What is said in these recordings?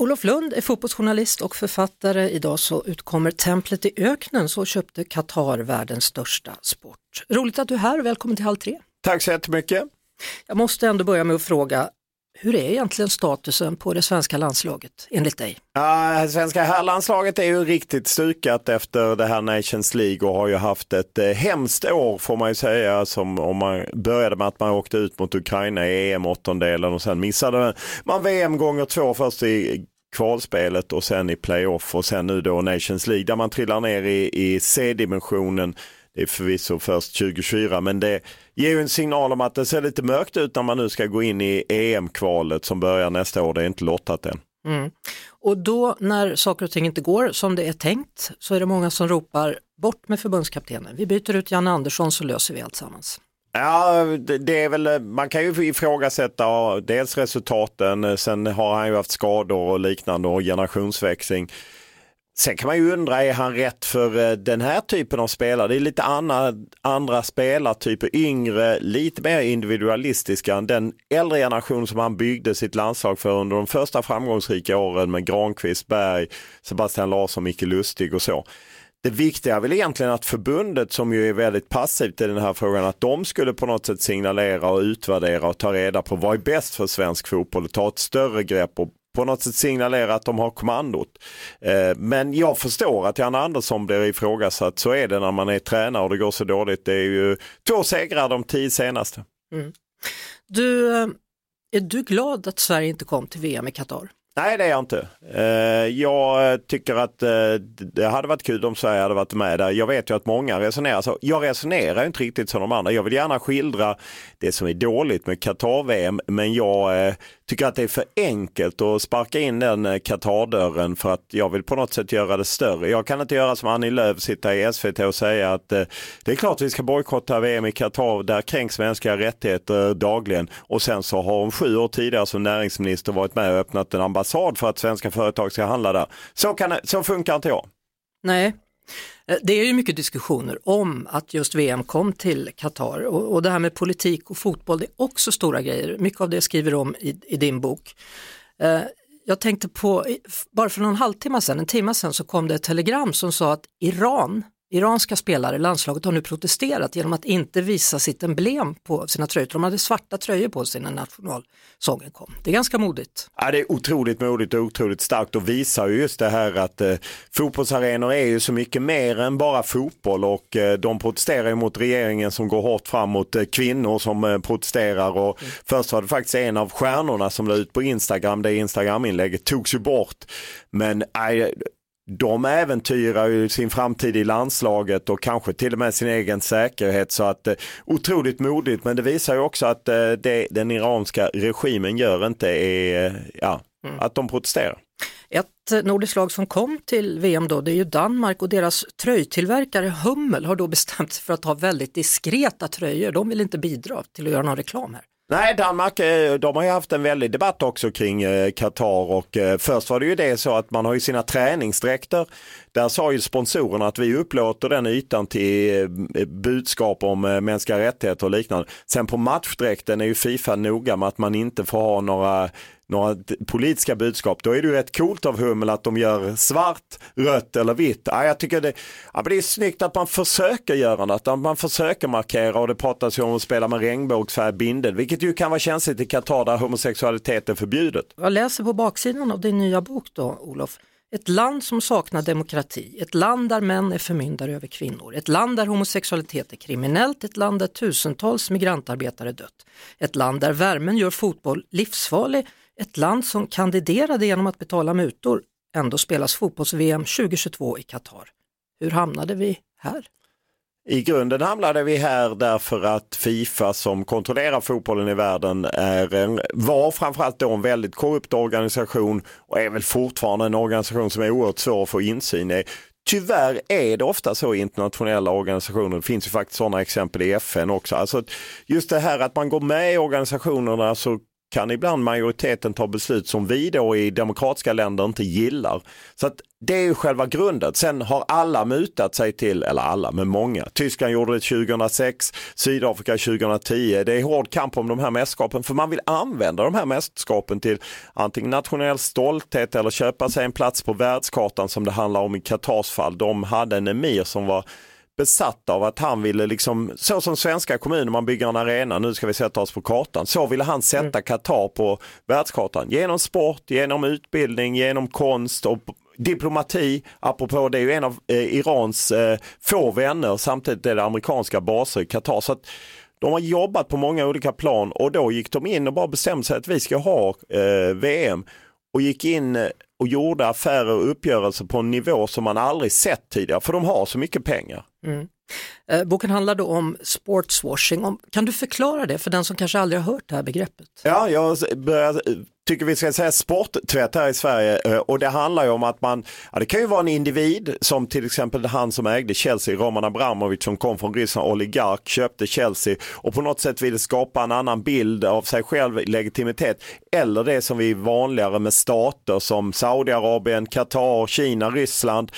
Olof Lund är fotbollsjournalist och författare. Idag så utkommer Templet i öknen, så köpte Qatar världens största sport. Roligt att du är här välkommen till Halv tre. Tack så jättemycket. Jag måste ändå börja med att fråga, hur är egentligen statusen på det svenska landslaget enligt dig? Ja, svenska herrlandslaget är ju riktigt stukat efter det här Nations League och har ju haft ett eh, hemskt år får man ju säga. Som om man började med att man åkte ut mot Ukraina i EM-åttondelen och sen missade man VM gånger två först i kvalspelet och sen i playoff och sen nu då Nations League där man trillar ner i, i C-dimensionen. Det är förvisso först 2024 men det ger ju en signal om att det ser lite mörkt ut när man nu ska gå in i EM-kvalet som börjar nästa år. Det är inte lottat än. Mm. Och då när saker och ting inte går som det är tänkt så är det många som ropar bort med förbundskaptenen. Vi byter ut Janne Andersson så löser vi allt sammans. Ja, det, är väl, man kan ju ifrågasätta dels resultaten, eh, sen har han ju haft skador och liknande och generationsväxling. Sen kan man ju undra, är han rätt för eh, den här typen av spelare? Det är lite andra, andra spelartyper, yngre, lite mer individualistiska än den äldre generation som han byggde sitt landslag för under de första framgångsrika åren med Granqvist, Berg, Sebastian Larsson, Micke Lustig och så. Det viktiga är väl egentligen att förbundet som ju är väldigt passivt i den här frågan, att de skulle på något sätt signalera och utvärdera och ta reda på vad är bäst för svensk fotboll och ta ett större grepp och på något sätt signalera att de har kommandot. Eh, men jag förstår att Jan Andersson blir ifrågasatt. Så är det när man är tränare och det går så dåligt. Det är ju två segrar de tio senaste. Mm. Du, eh, är du glad att Sverige inte kom till VM i Qatar? Nej det är jag inte. Eh, jag tycker att eh, det hade varit kul om Sverige hade varit med där. Jag vet ju att många resonerar så. Jag resonerar inte riktigt som de andra. Jag vill gärna skildra det som är dåligt med Qatar-VM men jag eh, tycker att det är för enkelt att sparka in den Qatar-dörren för att jag vill på något sätt göra det större. Jag kan inte göra som Annie Lööf, sitta i SVT och säga att det är klart vi ska bojkotta VM i Qatar, där kränks mänskliga rättigheter dagligen. Och sen så har hon sju år tidigare som näringsminister varit med och öppnat en ambassad för att svenska företag ska handla där. Så, kan, så funkar inte jag. Nej, eh, det är ju mycket diskussioner om att just VM kom till Qatar och, och det här med politik och fotboll det är också stora grejer. Mycket av det skriver du om i, i din bok. Eh, jag tänkte på, bara för någon halvtimme sedan, en timme sedan så kom det ett telegram som sa att Iran Iranska spelare, landslaget, har nu protesterat genom att inte visa sitt emblem på sina tröjor. De hade svarta tröjor på sig när nationalsången kom. Det är ganska modigt. Ja, det är otroligt modigt och otroligt starkt och visar ju just det här att eh, fotbollsarenor är ju så mycket mer än bara fotboll och eh, de protesterar mot regeringen som går hårt fram mot eh, kvinnor som eh, protesterar och mm. först var det faktiskt en av stjärnorna som la ut på Instagram, det Instagram-inlägget togs ju bort. Men de äventyrar ju sin framtid i landslaget och kanske till och med sin egen säkerhet. Så att eh, otroligt modigt, men det visar ju också att eh, det den iranska regimen gör inte är eh, ja, mm. att de protesterar. Ett nordiskt lag som kom till VM då, det är ju Danmark och deras tröjtillverkare Hummel har då bestämt sig för att ha väldigt diskreta tröjor. De vill inte bidra till att göra någon reklam här. Nej, Danmark eh, de har ju haft en väldig debatt också kring eh, Qatar och eh, först var det ju det så att man har ju sina träningsdräkter. Där sa ju sponsorerna att vi upplåter den ytan till budskap om mänskliga rättigheter och liknande. Sen på matchdräkten är ju Fifa noga med att man inte får ha några några politiska budskap, då är det ju rätt coolt av Hummel att de gör svart, rött eller vitt. Ja, jag tycker det, ja, det är snyggt att man försöker göra något, att man försöker markera och det pratas ju om att spela med regnbågsfärg bindel, vilket ju kan vara känsligt i Qatar där homosexualitet är förbjudet. Jag läser på baksidan av din nya bok då, Olof. Ett land som saknar demokrati, ett land där män är förmyndare över kvinnor, ett land där homosexualitet är kriminellt, ett land där tusentals migrantarbetare dött, ett land där värmen gör fotboll livsfarlig, ett land som kandiderade genom att betala mutor. Ändå spelas fotbolls-VM 2022 i Qatar. Hur hamnade vi här? I grunden hamnade vi här därför att Fifa som kontrollerar fotbollen i världen är en, var framförallt då en väldigt korrupt organisation och är väl fortfarande en organisation som är oerhört svår att få insyn i. Tyvärr är det ofta så i internationella organisationer, det finns ju faktiskt sådana exempel i FN också. Alltså just det här att man går med i organisationerna så kan ibland majoriteten ta beslut som vi då i demokratiska länder inte gillar. Så att det är ju själva grunden. Sen har alla mutat sig till, eller alla, men många. Tyskland gjorde det 2006, Sydafrika 2010. Det är hård kamp om de här mästerskapen för man vill använda de här mästerskapen till antingen nationell stolthet eller köpa sig en plats på världskartan som det handlar om i Qatars fall. De hade en emir som var besatt av att han ville, liksom, så som svenska kommuner, man bygger en arena, nu ska vi sätta oss på kartan. Så ville han sätta mm. Qatar på världskartan. Genom sport, genom utbildning, genom konst och diplomati, apropå det är ju en av eh, Irans eh, få vänner, samtidigt är det amerikanska baser i Qatar. Så att de har jobbat på många olika plan och då gick de in och bara bestämde sig att vi ska ha eh, VM och gick in eh, och gjorde affärer och uppgörelser på en nivå som man aldrig sett tidigare, för de har så mycket pengar. Mm. Eh, boken handlar då om sportswashing. Kan du förklara det för den som kanske aldrig har hört det här begreppet? Ja, jag börjar, tycker vi ska säga sporttvätt här i Sverige eh, och det handlar ju om att man, ja, det kan ju vara en individ som till exempel han som ägde Chelsea, Roman Abramovic som kom från Ryssland, oligark, köpte Chelsea och på något sätt ville skapa en annan bild av sig själv, legitimitet. Eller det som vi är vanligare med stater som Saudiarabien, Qatar, Kina, Ryssland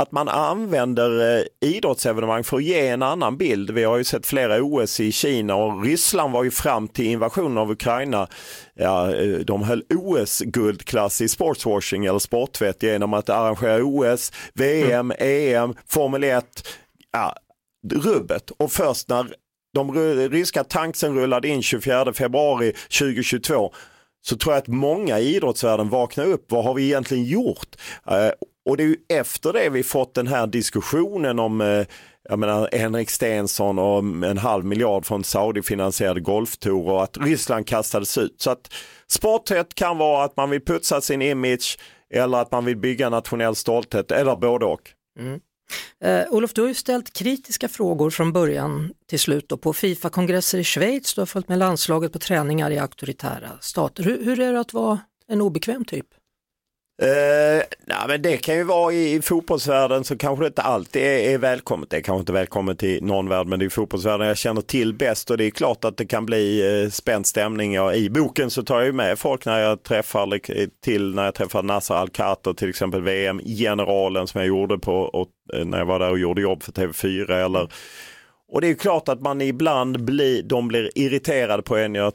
att man använder eh, idrottsevenemang för att ge en annan bild. Vi har ju sett flera OS i Kina och Ryssland var ju fram till invasionen av Ukraina, ja, eh, de höll OS-guldklass i sportswashing eller sporttvätt genom att arrangera OS, VM, EM, Formel 1, ja, rubbet. Och först när de ryska tanksen rullade in 24 februari 2022 så tror jag att många i idrottsvärlden vaknar upp. Vad har vi egentligen gjort? Och det är ju efter det vi fått den här diskussionen om eh, jag menar, Henrik Stensson och en halv miljard från Saudi-finansierade golftour och att Ryssland kastades ut. Så att sporthet kan vara att man vill putsa sin image eller att man vill bygga nationell stolthet eller både och. Mm. Uh, Olof, du har ju ställt kritiska frågor från början till slut då, på Fifa-kongresser i Schweiz, du har följt med landslaget på träningar i auktoritära stater. Hur, hur är det att vara en obekväm typ? Uh, nej, men det kan ju vara i, i fotbollsvärlden så kanske det inte alltid är, är välkommet. Det är kanske inte välkommet i någon värld men det är fotbollsvärlden jag känner till bäst och det är klart att det kan bli uh, spänd stämning. Ja, I boken så tar jag med folk när jag träffar eh, till när jag träffar Nasser Al-Khater till exempel VM-generalen som jag gjorde på och, när jag var där och gjorde jobb för TV4 eller och det är klart att man ibland blir, de blir irriterade på en. Jag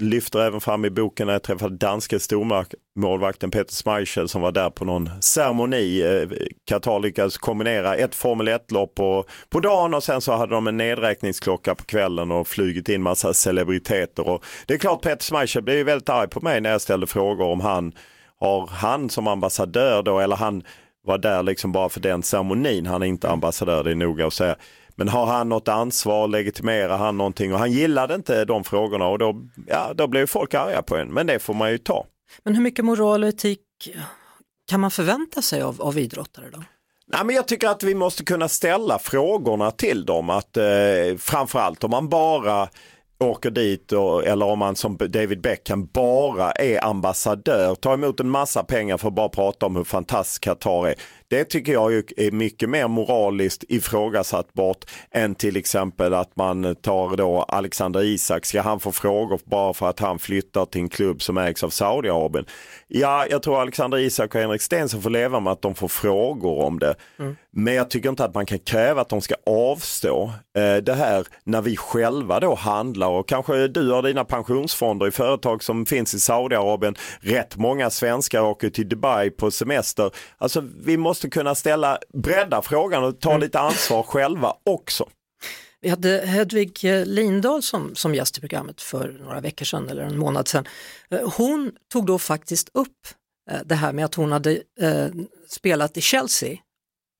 lyfter även fram i boken när jag träffade danske stormålvakten Peter Schmeichel som var där på någon ceremoni. Eh, Qatar lyckades kombinera ett Formel 1-lopp på, på dagen och sen så hade de en nedräkningsklocka på kvällen och flugit in massa celebriteter. Och det är klart Peter Schmeichel blev väldigt arg på mig när jag ställde frågor om han har han som ambassadör då eller han var där liksom bara för den ceremonin. Han är inte ambassadör, det är noga att säga. Men har han något ansvar, legitimerar han någonting och han gillade inte de frågorna och då, ja, då blev folk arga på en. Men det får man ju ta. Men hur mycket moral och etik kan man förvänta sig av, av idrottare då? Nej, men jag tycker att vi måste kunna ställa frågorna till dem. Att, eh, framförallt om man bara åker dit och, eller om man som David Beckham bara är ambassadör, tar emot en massa pengar för att bara prata om hur fantastiskt Qatar är. Det tycker jag är mycket mer moraliskt ifrågasattbart än till exempel att man tar då Alexander Isak, ska han få frågor bara för att han flyttar till en klubb som ägs av Saudiarabien? Ja, jag tror Alexander Isak och Henrik Stenson får leva med att de får frågor om det. Mm. Men jag tycker inte att man kan kräva att de ska avstå eh, det här när vi själva då handlar och kanske du har dina pensionsfonder i företag som finns i Saudiarabien. Rätt många svenskar åker till Dubai på semester. Alltså vi måste kunna ställa, bredda frågan och ta mm. lite ansvar själva också. Vi hade Hedvig Lindahl som, som gäst i programmet för några veckor sedan eller en månad sedan. Eh, hon tog då faktiskt upp eh, det här med att hon hade eh, spelat i Chelsea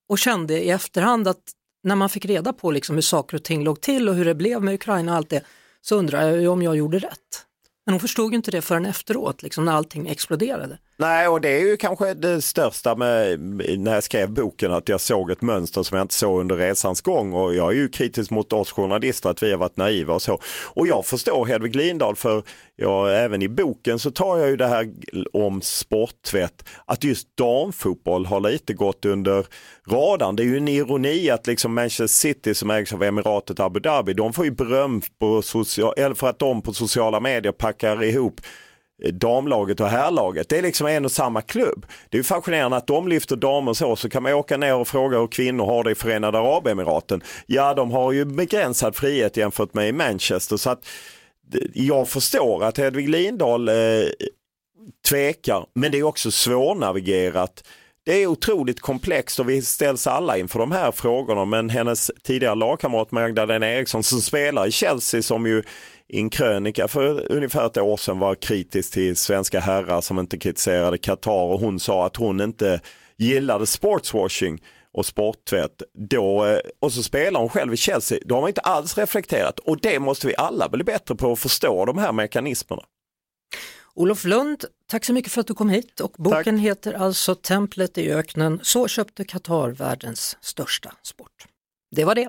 och kände i efterhand att när man fick reda på liksom hur saker och ting låg till och hur det blev med Ukraina och allt det så undrar jag om jag gjorde rätt. Men hon förstod inte det förrän efteråt, liksom när allting exploderade. Nej, och det är ju kanske det största med när jag skrev boken, att jag såg ett mönster som jag inte såg under resans gång och jag är ju kritisk mot oss journalister att vi har varit naiva och så. Och jag förstår Hedvig Lindahl för jag, även i boken så tar jag ju det här om sporttvätt, att just damfotboll har lite gått under radarn. Det är ju en ironi att liksom Manchester City som ägs av Emiratet Abu Dhabi, de får ju beröm på social, eller för att de på sociala medier packar ihop Eh, damlaget och herrlaget. Det är liksom en och samma klubb. Det är fascinerande att de lyfter damer så, så kan man åka ner och fråga hur kvinnor har det i Förenade Arabemiraten. Ja, de har ju begränsad frihet jämfört med i Manchester. Så att jag förstår att Hedvig Lindahl eh, tvekar, men det är också svårnavigerat. Det är otroligt komplext och vi ställs alla inför de här frågorna men hennes tidigare lagkamrat Magdalena Eriksson som spelar i Chelsea som ju i en krönika för ungefär ett år sedan var kritisk till svenska herrar som inte kritiserade Qatar och hon sa att hon inte gillade sportswashing och sporttvätt. Då, eh, och så spelar hon själv i Chelsea. Då har man inte alls reflekterat och det måste vi alla bli bättre på att förstå de här mekanismerna. Olof Lund, tack så mycket för att du kom hit och boken tack. heter alltså Templet i öknen, så köpte Qatar världens största sport. Det var det.